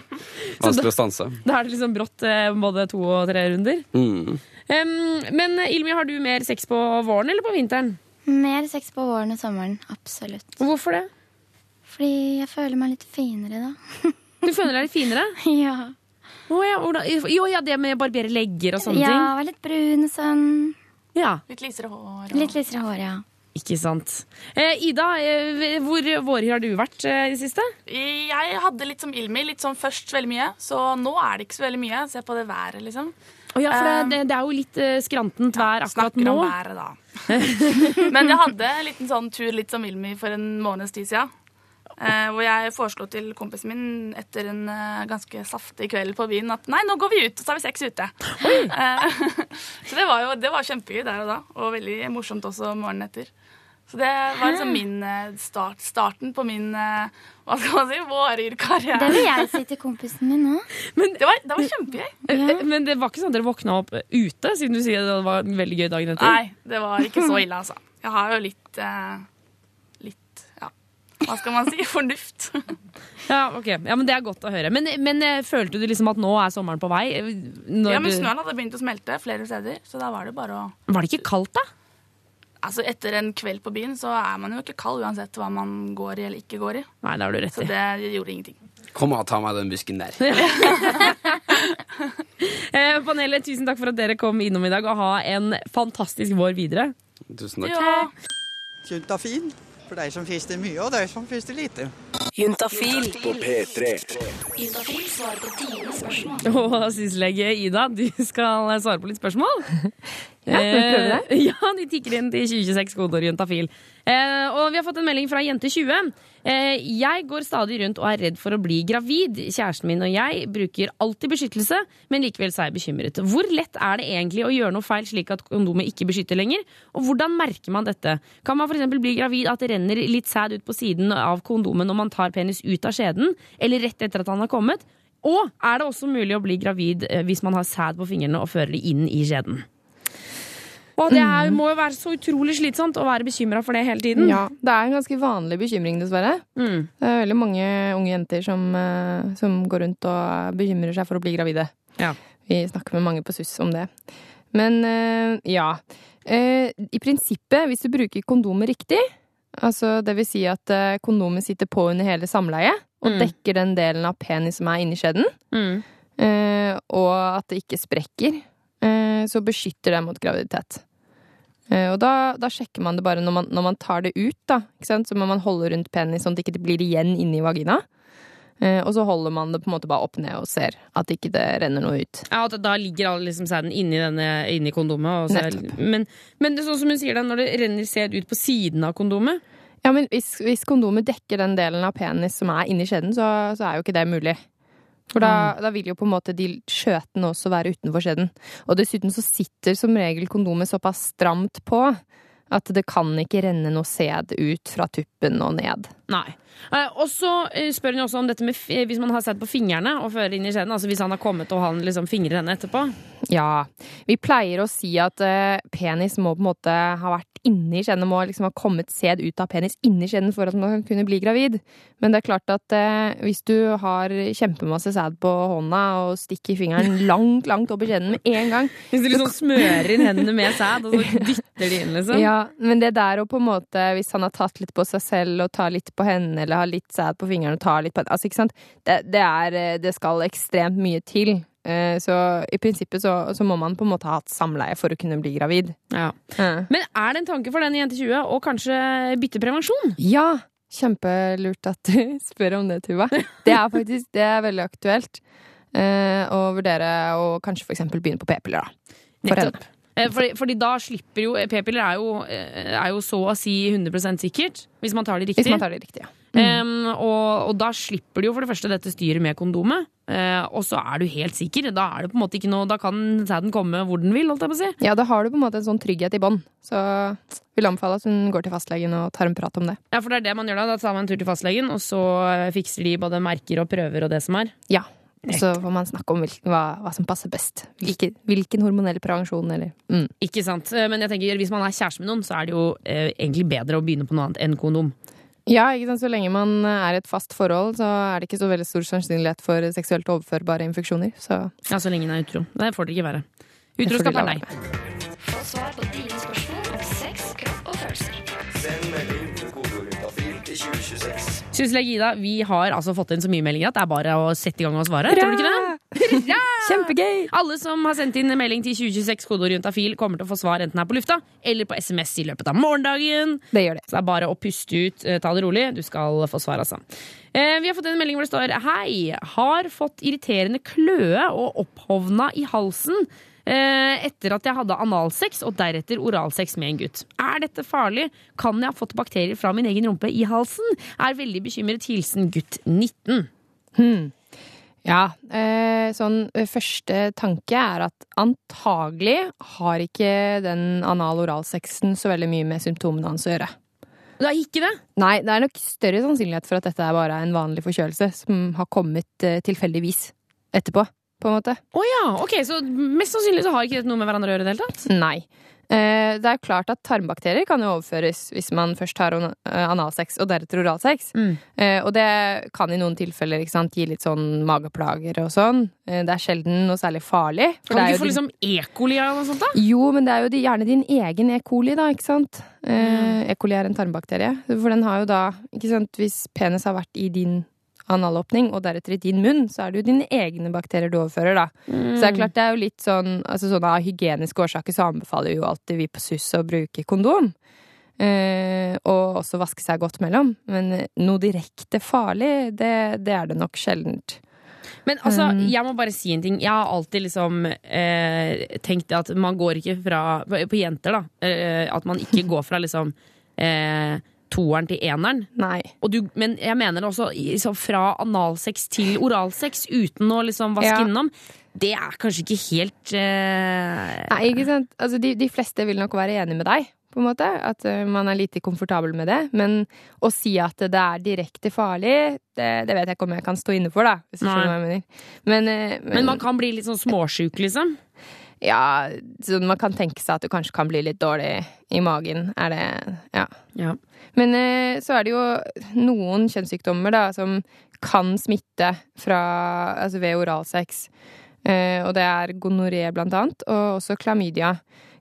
[LAUGHS] vanskelig å stanse. Da er det liksom brått eh, både to og tre runder. Mm. Um, men Ilmi, har du mer sex på våren eller på vinteren? Mer sex på våren og sommeren. Absolutt. Hvorfor det? Fordi jeg føler meg litt finere da. [LAUGHS] Du føler deg litt finere? ja. Å ja, hvordan- jo, ja, det med å barbere legger og sånne ja, ting. være litt brun og sånn. Ja. Litt lysere hår. Litt lysere hår, ja. Ikke sant. Eh, Ida, eh, hvor vårhyr har du vært eh, i det siste? Jeg hadde litt som Ilmi, litt sånn først veldig mye. Så nå er det ikke så veldig mye. Se på det været, liksom. Oh, ja, for det, Um, det, det er jo litt eh, skrantent vær akkurat Snakker nå. om været, da. [LAUGHS] Men jeg hadde en liten sånn tur litt som Ilmi for en måneds tid siden. Eh, hvor jeg foreslo til kompisen min etter en eh, ganske saftig kveld på byen at nei, nå går vi ut, og så har vi sex ute. [LAUGHS] Eh, så det var jo det var kjempegøy der og da, og veldig morsomt også morgenen etter. Så det var liksom min start, starten på min hva skal man si, våryrkarriere. Det vil jeg si til kompisen min òg. det, var, det var kjempegøy. Ja. Men det var ikke sånn at dere våkna opp ute, siden du sier det var en veldig gøy dagen etter? Nei, det var ikke så ille, altså. Jeg har jo litt eh, Hva skal man si? Fornuft. [LAUGHS] Ja, ok. Ja, men Det er godt å høre. Men, men eh, følte du liksom at nå er sommeren på vei? Når Ja, men Snøen hadde begynt å smelte flere steder, så da var det bare å Var det ikke kaldt, da? Altså, Etter en kveld på byen så er man jo ikke kald uansett hva man går i eller ikke går i. Nei, det har du rett i. Så det gjorde ingenting. Kom og ta meg den busken der. [LAUGHS] Eh, panelet, tusen takk for at dere kom innom i dag, og ha en fantastisk vår videre. Tusen takk. Ja. Juntafil for de som fister mye, og de som fister lite. Juntafil. På P3. Juntafil svarer på dine spørsmål. Og syslege Ida, du skal svare på litt spørsmål. [LAUGHS] Ja, vi prøver det? Eh, [LAUGHS] Ja, de tikker inn til 2026 kodeord juntafil. Eh, og vi har fått en melding fra Jente20. Eh, jeg går stadig rundt og er redd for å bli gravid. Kjæresten min og jeg bruker alltid beskyttelse, men likevel så er jeg bekymret. Hvor lett er det egentlig å gjøre noe feil slik at kondomet ikke beskytter lenger? Og hvordan merker man dette? Kan man f.eks. bli gravid at det renner litt sæd ut på siden av kondomet når man tar penis ut av skjeden, eller rett etter at han har kommet? Og er det også mulig å bli gravid eh, hvis man har sæd på fingrene og fører det inn i skjeden? Og det er, må jo være så utrolig slitsomt å være bekymra for det hele tiden. Ja, det er en ganske vanlig bekymring, dessverre. Mm. Det er veldig mange unge jenter som, eh, som går rundt og bekymrer seg for å bli gravide. Ja. Vi snakker med mange på SUS om det. Men eh, ja. I prinsippet, hvis du bruker kondomet riktig, altså det vil si at kondomen kondomet sitter på under hele samleiet og Mm. dekker den delen av penis som er inni skjeden, Mm. eh, og at det ikke sprekker, eh, så beskytter det mot graviditet. Eh, Og da, da sjekker man det bare når man, når man tar det ut, da. Ikke sant? Så må man holde rundt penis sånn at det ikke blir igjen inni vagina. Eh, Og så holder man det på en måte bare opp ned og ser at ikke det renner noe ut. Ja, at Da ligger all liksom sæden inni, denne, inni kondomet. Så, men, men det er sånn som hun sier det, når det renner sæd ut på siden av kondomet Ja, men hvis, hvis kondomet dekker den delen av penis som er inni skjeden, så, så er jo ikke det mulig. For da, da vil jo på en måte de skjøtene også være utenfor skjeden. Og dessuten så sitter som regel kondomet såpass stramt på at det kan ikke renne noe sæd ut fra tuppen og ned. Nei. Eh, og så eh, spør hun også om dette med hvis man har sæd på fingrene og fører inn i skjeden. Altså hvis han har kommet og han liksom fingrer henne etterpå. Ja. Vi pleier å si at eh, penis må på en måte ha vært inni skjeden. Det må liksom ha kommet sæd ut av penis inni skjeden for at man kan kunne bli gravid. Men det er klart at hvis du har kjempemasse sæd på hånda og stikker fingeren [LAUGHS] langt, langt opp i skjeden med en gang Hvis du liksom smører inn hendene med sæd, og så [LAUGHS] dytter de inn, liksom. Ja, men det der å på en måte, hvis han har tatt litt på seg selv og tar litt på henne, eller har litt sæd på fingeren og tar litt på Altså, ikke sant. Det, det er eh, Det skal ekstremt mye til. Eh, Så i prinsippet så, så må man på en måte ha hatt samleie for å kunne bli gravid. Ja. Ja. Men er det en tanke for den jente 20 å kanskje bytte prevensjon? Ja! Kjempelurt at du [LAUGHS] spør om det, Tuva. Det er faktisk det er veldig aktuelt. eh, Å vurdere å kanskje for eksempel begynne på p-piller, da. For Nettopp. Eh, Fordi, fordi da slipper jo P-piller er, eh, er jo så å si 100% sikkert, hvis man tar det riktig. Hvis man tar det riktig, ja. Em, og, og da slipper du jo for det første dette styret med kondomet. uh, og så er du helt sikker. Da er det på en måte ikke noe Da kan sæden komme hvor den vil, holdt jeg på å si. Ja, da har du på en måte en sånn trygghet i bånn. Så vil anbefale at hun går til fastlegen og tar en prat om det. Ja, for det er det man gjør da. Da tar man en tur til fastlegen, og så eh, fikser de både merker og prøver og det som er. Ja. Og så får man snakke om hvilken, hva, hva som passer best. Hvilken, hvilken hormonell prevensjon eller mm. Ikke sant. Eh, Men jeg tenker, hvis man er kjæreste med noen, så er det jo eh, egentlig bedre å begynne på noe annet enn kondom. Ja, ikke sant. Så lenge man er i et fast forhold, så er det ikke så veldig stor sannsynlighet for seksuelt overførbare infeksjoner. Så Ja, så lenge den er utro. Det får det ikke være. Utro Utroskap er nei. Få svar på dine 2026. Sysle Gida, vi har altså fått inn så mye meldinger at det er bare å sette i gang og svare. Tror du ikke det? [LAUGHS] Kjempegøy! Alle som har sendt inn melding til 2026 kodeorientafil, kommer til å få svar enten her på lufta eller på SMS i løpet av morgendagen. Det gjør det. Så det er bare å puste ut, eh, ta det rolig. Du skal få svar, altså. Eh, vi har fått en melding hvor det står Hei, har fått irriterende kløe og opphovna i halsen. Eh, Etter at jeg hadde analsex og deretter oralsex med en gutt. Er dette farlig? Kan jeg ha fått bakterier fra min egen rumpe i halsen? Er veldig bekymret. Hilsen gutt 19. Hmm. Ja, eh, sånn eh, første tanke er at antagelig har ikke den anal-oralsexen så veldig mye med symptomene hans å gjøre. Det er ikke det? Nei, det er nok større sannsynlighet for at dette er bare en vanlig forkjølelse som har kommet tilfeldigvis etterpå, på en måte. Å ja, ok, Så mest sannsynlig så har ikke dette noe med hverandre å gjøre i det hele tatt? Nei. Eh, det er klart at tarmbakterier kan jo overføres hvis man først har eh, analsex og deretter oralsex. Eh, og det kan i noen tilfeller sant, gi litt sånn mageplager og sånn. Eh, det er sjelden noe særlig farlig. Kan du ikke få jo din- liksom E. coli eller noe sånt? da? Jo, men det er jo de- gjerne din egen E. coli, da, ikke sant? Eh, E. coli er en tarmbakterie. For den har jo da, ikke sant, hvis penis har vært i din analåpning, og deretter i din munn, så er det jo dine egne bakterier du overfører, da. Så det er klart det er jo litt sånn, altså sånn av hygieniske årsaker så anbefaler jo alltid vi på SUS å bruke kondom. Eh, og også vaske seg godt mellom. Men noe direkte farlig, det, det er det nok sjeldent. Men altså, Mm. jeg må bare si en ting. Jeg har alltid liksom eh, tenkt at man går ikke fra På jenter, da. Eh, at man ikke går fra liksom eh, toeren til eneren. Nei. Og du, men jeg mener også liksom, fra analsex til oralsex uten å liksom vaske Ja. innom. Det er kanskje ikke helt uh... Nei, ikke sant? Altså, de, de fleste vil nok være enig med deg, på en måte. At eh, man er lite komfortabel med det. Men å si at det er direkte farlig, det, det vet jeg ikke om jeg kan stå inne for, da. Hvis du Nei. skjønner hva jeg mener. Men, eh, Men man kan bli litt sånn småsjuk, liksom? Ja, så man kan tenke seg at du kanskje kan bli litt dårlig i magen. Er det Ja. Ja. Men eh, så er det jo noen kjønnssykdommer da, som kan smitte fra, altså ved oralsex. Eh, og det er gonoré blant annet, og også klamydia.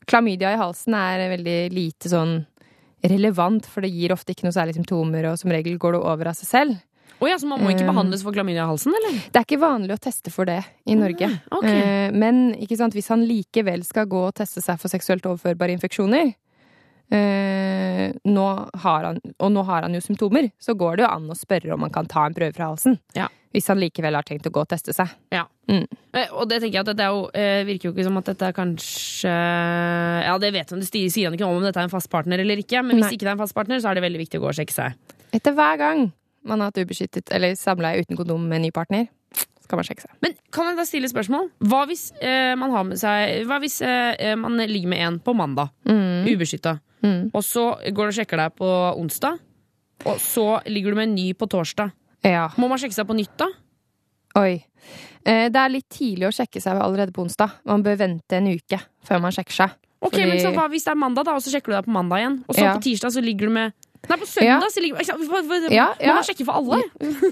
Klamydia i halsen er veldig lite sånn relevant, for det gir ofte ikke noe særlig symptomer, og som regel går det over av seg selv. Oh ja, så man må ikke Um, behandles for klamydia i halsen, eller? Det er ikke vanlig å teste for det i Norge. ok. Eh, Men sant, hvis han likevel skal gå og teste seg for seksuelt overførbare infeksjoner, eh, nå har han, og nå har han jo symptomer, så går det jo an å spørre om han kan ta en prøve fra halsen. Hvis han likevel har tenkt å gå og teste seg. Ja. Mm. Eh, Og det tenker jeg at dette jo, eh, virker jo ikke som at dette er kanskje Ja, det vet han, det sier han ikke om om dette er en fast partner eller ikke, men hvis Nei. ikke det er en fast partner, så er det veldig viktig å gå og sjekke seg. Etter hver gang man har hatt ubeskyttet eller samleie uten kondom med en ny partner, seg. Men kan jeg da stille spørsmål? Hva hvis eh, man har med seg Hva hvis eh, man ligger med en på mandag, Mm. ubeskytta, og så går du og sjekker deg på onsdag, og så ligger du med en ny på torsdag? Ja. Må man sjekke seg på nytt da? Oi. Eh, Det er litt tidlig å sjekke seg allerede på onsdag. Man bør vente en uke før man sjekker seg. Ok, Fordi- men så hva hvis det er mandag, da, og så sjekker du deg på mandag igjen? Og så Ja. på tirsdag så ligger du med Nei, på søndag så ligger Ja, Må ja. man sjekke for alle?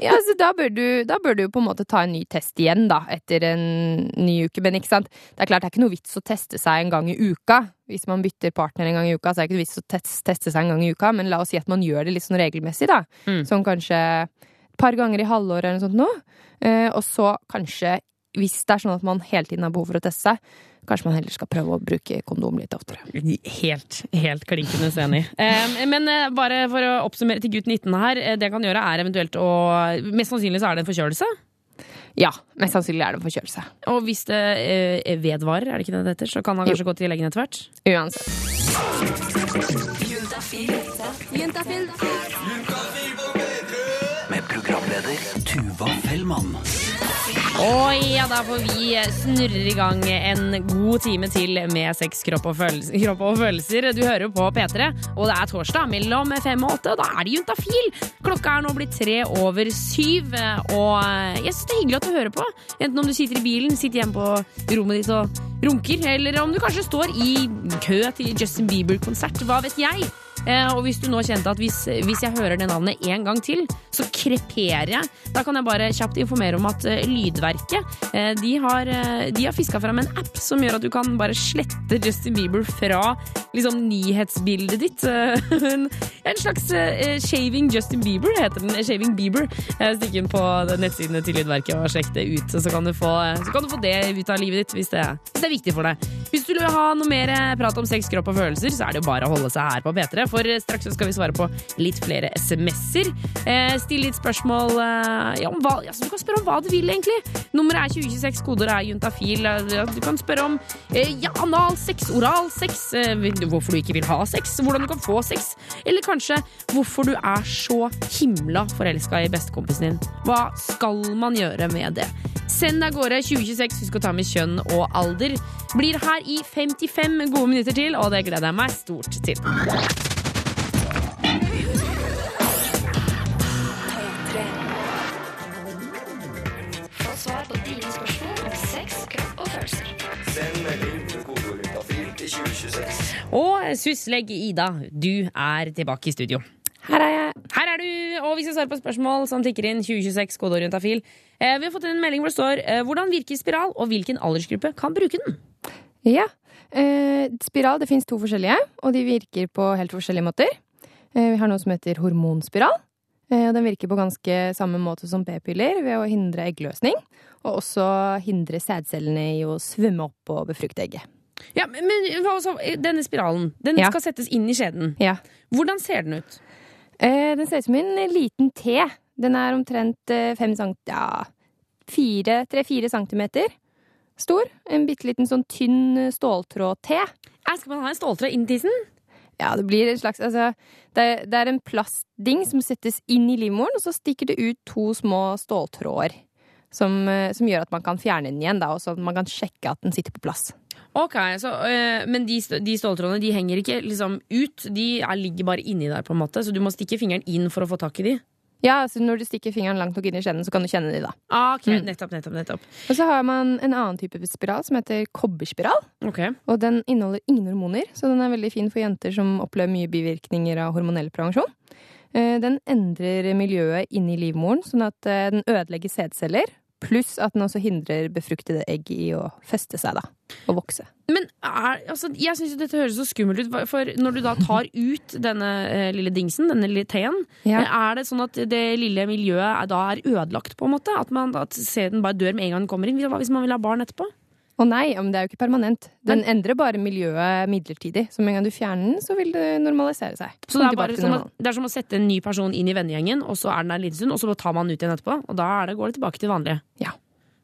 ja, så da bør, du, da bør du på en måte ta en ny test igjen, da, etter en ny uke. Men ikke sant? det er klart det er ikke noe vits å teste seg en gang i uka. Hvis man bytter partner en gang i uka, så er det ikke noe vits å teste seg en gang i uka. Men la oss si at man gjør det litt sånn regelmessig, da. Sånn kanskje et par ganger i halvåret eller noe sånt nå. Eh, og så kanskje, hvis det er sånn at man hele tiden har behov for å teste seg, kanskje man heller skal prøve å bruke kondom litt oftere. Helt, helt klinkende enig. Eh, men eh, bare for å oppsummere til gutt 19 her. eh, det jeg kan gjøre er eventuelt å Mest sannsynlig så er det en forkjølelse. Ja, mest sannsynlig er det en forkjølelse. Og hvis det eh, vedvarer, er det ikke det det heter, så kan han kanskje gå til legen etter hvert. Uansett. Med programleder Tuva Fellmann. Og ja, da får vi snurre i gang en god time til med sex, kropp og, følelser, kropp og følelser. Du hører jo på P3, og det er torsdag mellom fem og åtte, og da er det juntafil! Klokka er nå blitt tre over syv, og jeg syns det er hyggelig at du hører på. Enten om du sitter i bilen, sitter hjemme på rommet ditt og runker, eller om du kanskje står i kø til Justin Bieber-konsert. Hva vet jeg? Eh, og hvis du nå kjente at hvis, hvis jeg hører det navnet en gang til, så kreperer jeg. Da kan jeg bare kjapt informere om at eh, Lydverket eh, de har, eh, de har fiska fram en app som gjør at du kan bare slette Justin Bieber fra liksom, nyhetsbildet ditt. [LAUGHS] En, slags Shaving Justin Bieber heter den. Shaving Bieber. Stikk inn på nettsidene til Lydverket og sjekk det ut, så kan, få, så kan du få det ut av livet ditt hvis det, hvis det er viktig for deg. Hvis du vil ha noe mer prat om sex, kropp og følelser, så er det jo bare å holde seg her på P3, for straks skal vi svare på litt flere SMS-er. Still litt spørsmål eh, ja, om hva, altså, Du kan spørre om hva du vil, egentlig. Nummeret er 2026, koder er juntafil. Eh, Du kan spørre om eh, ja, analsex, oralsex, hvorfor du ikke vil ha sex, hvordan du kan få sex, eller kanskje hvorfor du er så himla forelska i bestekompisen din. Hva skal man gjøre med det? Send av gårde 2026, husk å ta med kjønn og alder. Blir her i 55 gode minutter til, og det gleder jeg meg stort til. Og Suslegg Ida, du er tilbake i studio. Her er jeg. Her er du, og vi skal svare på spørsmål som tikker inn 2026 kodeorientafil. Eh, vi har fått en melding hvor det står eh, hvordan virker spiral, og hvilken aldersgruppe kan bruke den? Ja. Eh, spiral det fins to forskjellige, og de virker på helt forskjellige måter. Eh, vi har noe som heter hormonspiral. Eh, og den virker på ganske samme måte som p-piller ved å hindre eggløsning. Og også hindre sædcellene i å svømme opp og befrukte egget. Ja, men, men denne spiralen, den Ja. skal settes inn i skjeden. Ja. Hvordan ser den ut? Eh, den ser ut som en liten T. Den er omtrent eh, fem cent... Ja, tre-fire centimeter stor. En bitte liten sånn tynn eh, ståltråd-T. Eh, Skal man ha en ståltråd inn i tissen? Ja, det blir en slags Altså, det, er- det er en plastding som settes inn i livmoren, og så stikker det ut to små ståltråder. Som, eh, som gjør at man kan fjerne den igjen, da, og så man kan sjekke at den sitter på plass. Ok, så, øh, Men de, de ståltrådene de henger ikke liksom ut, de er, ligger bare inni der, på en måte, så du må stikke fingeren inn for å få tak i de? Ja, så når du stikker fingeren langt nok inn i skjeden, så kan du kjenne de, da. Ah, ok, Mm. nettopp, nettopp, nettopp. Og så har man en annen type spiral som heter kobberspiral. Ok. Og den inneholder ingen hormoner, så den er veldig fin for jenter som opplever mye bivirkninger av hormonell prevensjon. Eh, Den endrer miljøet inni livmoren, sånn at eh, den ødelegger sædceller. Pluss at den også hindrer befruktede egg i å feste seg, da. Og vokse. Men er, altså, jeg syns dette høres så skummelt ut, for når du da tar ut denne eh, lille dingsen, denne lille T-en, Ja. er det sånn at det lille miljøet er, da er ødelagt, på en måte? At, man, at sæden bare dør med en gang den kommer inn? Hva hvis man vil ha barn etterpå? Å nei, men det er jo ikke permanent. Den endrer bare miljøet midlertidig. Så med en gang du fjerner den, så vil det normalisere seg. Så det er, bare som å, det er som å sette en ny person inn i vennegjengen, og så er den der en liten stund, og så tar man den ut igjen etterpå. Og da er det, går det tilbake til det vanlige. Ja.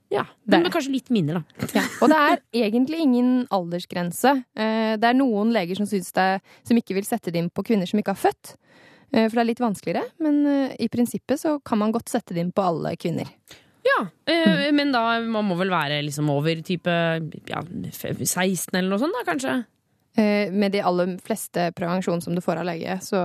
Ja, Det er Men med kanskje litt minner, da. Ja. Og det er egentlig ingen aldersgrense. Eh, Det er noen leger som, synes det, som ikke vil sette det inn på kvinner som ikke har født. Eh, For det er litt vanskeligere, men eh, i prinsippet så kan man godt sette det inn på alle kvinner. Ja, eh, Men da man må vel være liksom over type ja, 16 eller noe sånt, da kanskje? Eh, Med de aller fleste prevensjon som du får av lege. Så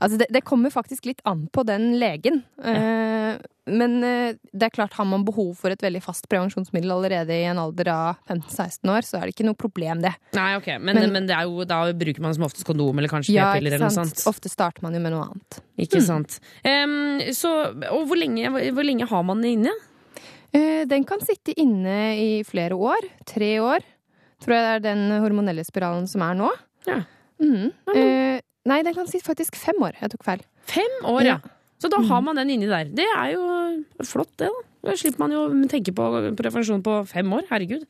altså det, det kommer faktisk litt an på den legen. Ja. Men eh, det er klart, har man behov for et veldig fast prevensjonsmiddel allerede i en alder av 15-16 år, så er det ikke noe problem, det. Nei, ok, Men, Men- men det jo, da bruker man som oftest kondom eller kanskje Ja, p-piller eller noe sånt. Ofte starter man jo med noe annet. Ikke Mm. sant. Um, så, og hvor lenge, hvor lenge har man det inne? Eh, Den kan sitte inne i flere år. Tre år. Tror jeg det er den hormonelle spiralen som er nå. Ja. Mm. Eh, nei, den kan sitte faktisk fem år. Jeg tok feil. Fem år, ja. Ja. Så da har man den inni der. Det er jo flott, det, da. Da slipper man jo å tenke på prevensjon på fem år. Herregud.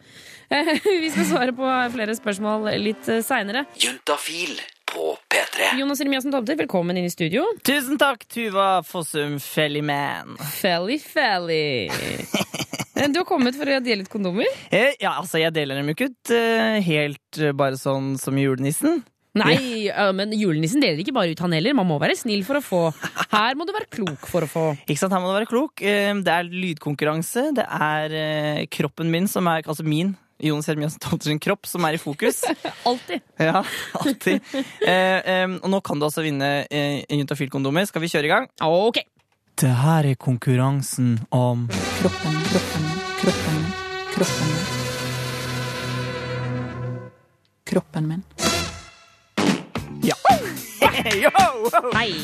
Eh, [LAUGHS] Vi skal svare på flere spørsmål litt seinere. Juntafil på P3. Jonas Remiassen Tomter, velkommen inn i studio. Tusen takk, Tuva Fossum Fellyman. Felly, felly. [LAUGHS] Du har kommet for å dele ut kondomer? Eh, ja, altså, jeg deler dem jo ikke ut eh, helt eh, bare sånn som julenissen. Nei, ja, men julenissen deler ikke bare ut han heller. Man må være snill for å få. Her må du være klok for å få. Ikke sant, Her må du være klok. Det er lydkonkurranse. Det er kroppen min som er Altså min, Jonas Hermiassen Tomter sin kropp, som er i fokus. [LAUGHS] Alltid. Ja, alltid. Eh, eh, og nå kan du altså vinne eh, Juntafil-kondomer. Skal vi kjøre i gang? Ok. Det her er konkurransen om Kroppen, kroppen, kroppen, kroppen kroppen min. [LAUGHS] Ja. Hei.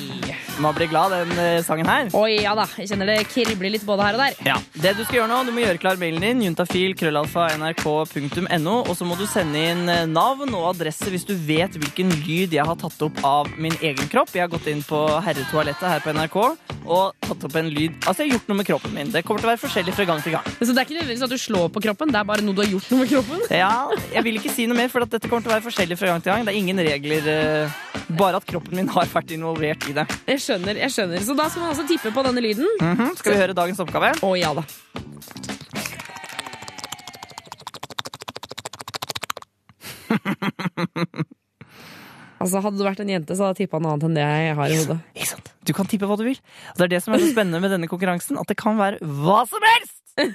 Man blir glad den eh, sangen her. Oi, ja da. Jeg kjenner det kribler litt både her og der. Ja, det Du skal gjøre nå, du må gjøre klar mailen din, juntafil, krøllalfa, nrk.no, og så må du sende inn eh, navn og adresse hvis du vet hvilken lyd jeg har tatt opp av min egen kropp. Jeg har gått inn på herretoalettet her på NRK og tatt opp en lyd Altså, jeg har gjort noe med kroppen min. Det kommer til å være forskjellig fra gang til gang. Så det er ikke nødvendigvis at du slår på kroppen, det er bare noe du har gjort noe med kroppen? Ja, jeg vil ikke si noe mer, for at dette kommer til å være forskjellig fra gang til gang. Det er ingen regler, eh, bare at kroppen min har vært involvert i det. Jeg skjønner, jeg skjønner. Så da skal man altså tippe på denne lyden. Mhm, Skal vi høre dagens oppgave? Å ja da. [LAUGHS] Altså, Hadde du vært en jente, så hadde jeg tippa noe annet enn det jeg har i hodet. Ikke sant? Du kan tippe hva du vil. Og det er det som er så spennende med denne konkurransen, at det kan være hva som helst! [LAUGHS]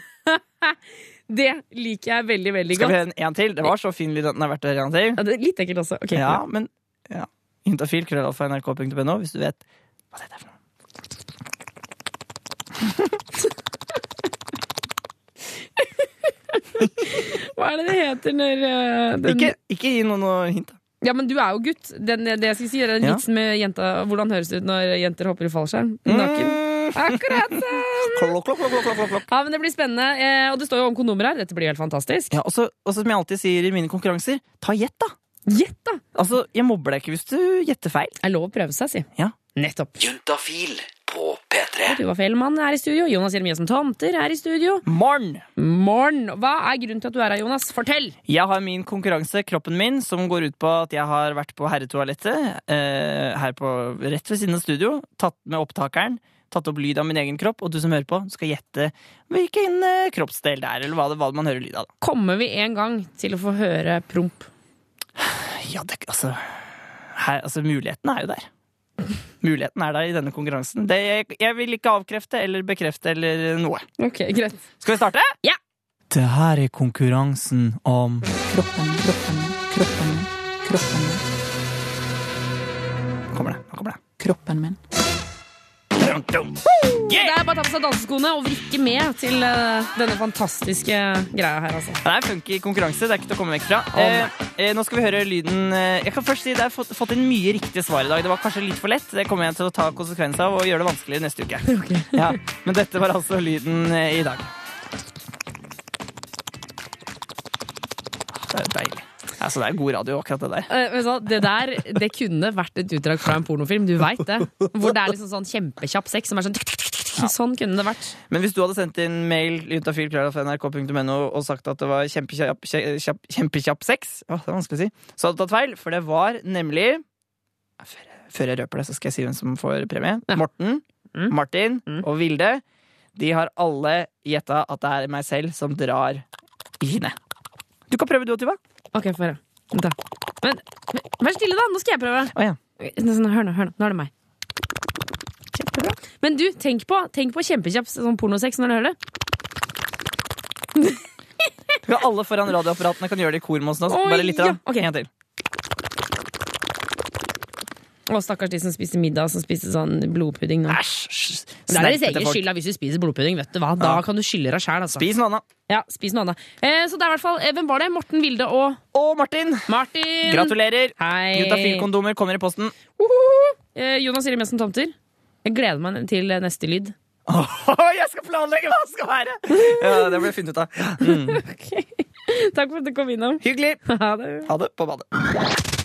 Det liker jeg veldig, veldig godt. Skal vi høre en, en til? Det var så fin lyd at den er verdt å høre en til. Ja, det er litt ekkelt også. Okay, Ja, men ja. Juntafil, krøllalfa, nrk.no, hvis du vet hva dette er for noe. [LAUGHS] Hva er det det heter når uh, den... Ikke, ikke gi noen noe hint. da. Ja, men du er jo gutt. Den, det jeg skal si, er den Ja. vitsen med jenta Hvordan høres det ut når jenter hopper i fallskjerm? Naken. Akkurat sånn! Klok, klok, klok, klokk. Ja, men Det blir spennende. Eh, og det står jo om kondomer her. Dette blir helt fantastisk. Ja, og så som jeg alltid sier i mine konkurranser, ta gjett, da. Gjett, da! Altså, Jeg mobber deg ikke hvis du gjetter feil. Det er lov å prøve seg, si. Ja. Nettopp. Juntafil på P3. Tuva Fellmann er i studio. Jonas Jeremiassen Tomter er i studio. Morn! Morn. Hva er grunnen til at du er her, Jonas? Fortell! Jeg har min konkurranse, Kroppen min, som går ut på at jeg har vært på herretoalettet eh, her på, rett ved siden av studio, tatt med opptakeren, tatt opp lyd av min egen kropp, og du som hører på, skal gjette hvilken eh, kroppsdel det er, eller hva, det, hva man hører lyd av. da. Kommer vi en gang til å få høre promp? Ja, det, altså, her, altså Muligheten er jo der. Muligheten er der i denne konkurransen. Det, jeg, jeg vil ikke avkrefte eller bekrefte eller noe. Ok, greit. Skal vi starte? Ja! Det her er konkurransen om Kroppen, kroppen, kroppen, kroppen min. Kommer det. Nå kommer det. Kroppen min. Det er bare å ta på seg danseskoene og vrikke med til uh, denne fantastiske greia her, altså. Det er funky konkurranse, det er ikke til å komme vekk fra. Oh, eh, nå skal vi høre lyden eh, Jeg kan først si Det har fått, fått inn mye riktige svar i dag. Det var kanskje litt for lett. Det kommer jeg til å ta konsekvens av og gjøre det vanskeligere neste uke. [LAUGHS] Ja, men dette var altså lyden i dag. Det er jo deilig. Altså, det er god radio, akkurat det der. Eh, det der det kunne vært et utdrag fra en pornofilm, du veit det. Hvor det er liksom sånn kjempekjapp sex som er sånn [LAUGHS] Sånn kunne det vært. Men hvis du hadde sendt inn mail .no, og sagt at det var kjempekjapp, kjapp, kjempekjapp sex, å, det er vanskelig å si, så hadde du tatt feil, for det var nemlig Før jeg, før jeg røper det, så skal jeg si hvem som får premie. Morten, Martin og Vilde. De har alle gjetta at det er meg selv som drar i henne. Du kan prøve du og Tuva. Ok, få høre. Da. Men, men, vær stille, da! Nå skal jeg prøve. Oh, ja. Sånn, hør nå, hør nå. Nå er det meg. Kjempebra. Men du, tenk på, tenk på kjempekjapp sånn pornosex når du hører det. [LAUGHS] Alle foran radioapparatene kan gjøre det i kor med oss nå. Bare litt. Ja, Okay. En til. Å, stakkars de som spiste middag som spiste sånn blodpudding nå. Æsj! Det er deres egen skyld hvis du spiser blodpudding. vet du hva. Da Ja. kan du skylde deg sjæl. Altså. Spis noe annet. Ja, spis noe annet. Eh, så det er i hvert fall, eh, Hvem var det? Morten, Vilde og Og Martin! Martin. Gratulerer! Hei. Juntafil-kondomer kommer i posten. Uhuhu. Eh, Jonas Jeremiassen Tomter. Jeg gleder meg til neste lyd. Åh, jeg skal planlegge hva det skal være! Ja, Det blir funnet ut av. [LAUGHS] Mm. Takk for at du kom innom. Hyggelig. Ha det. Ha det på badet.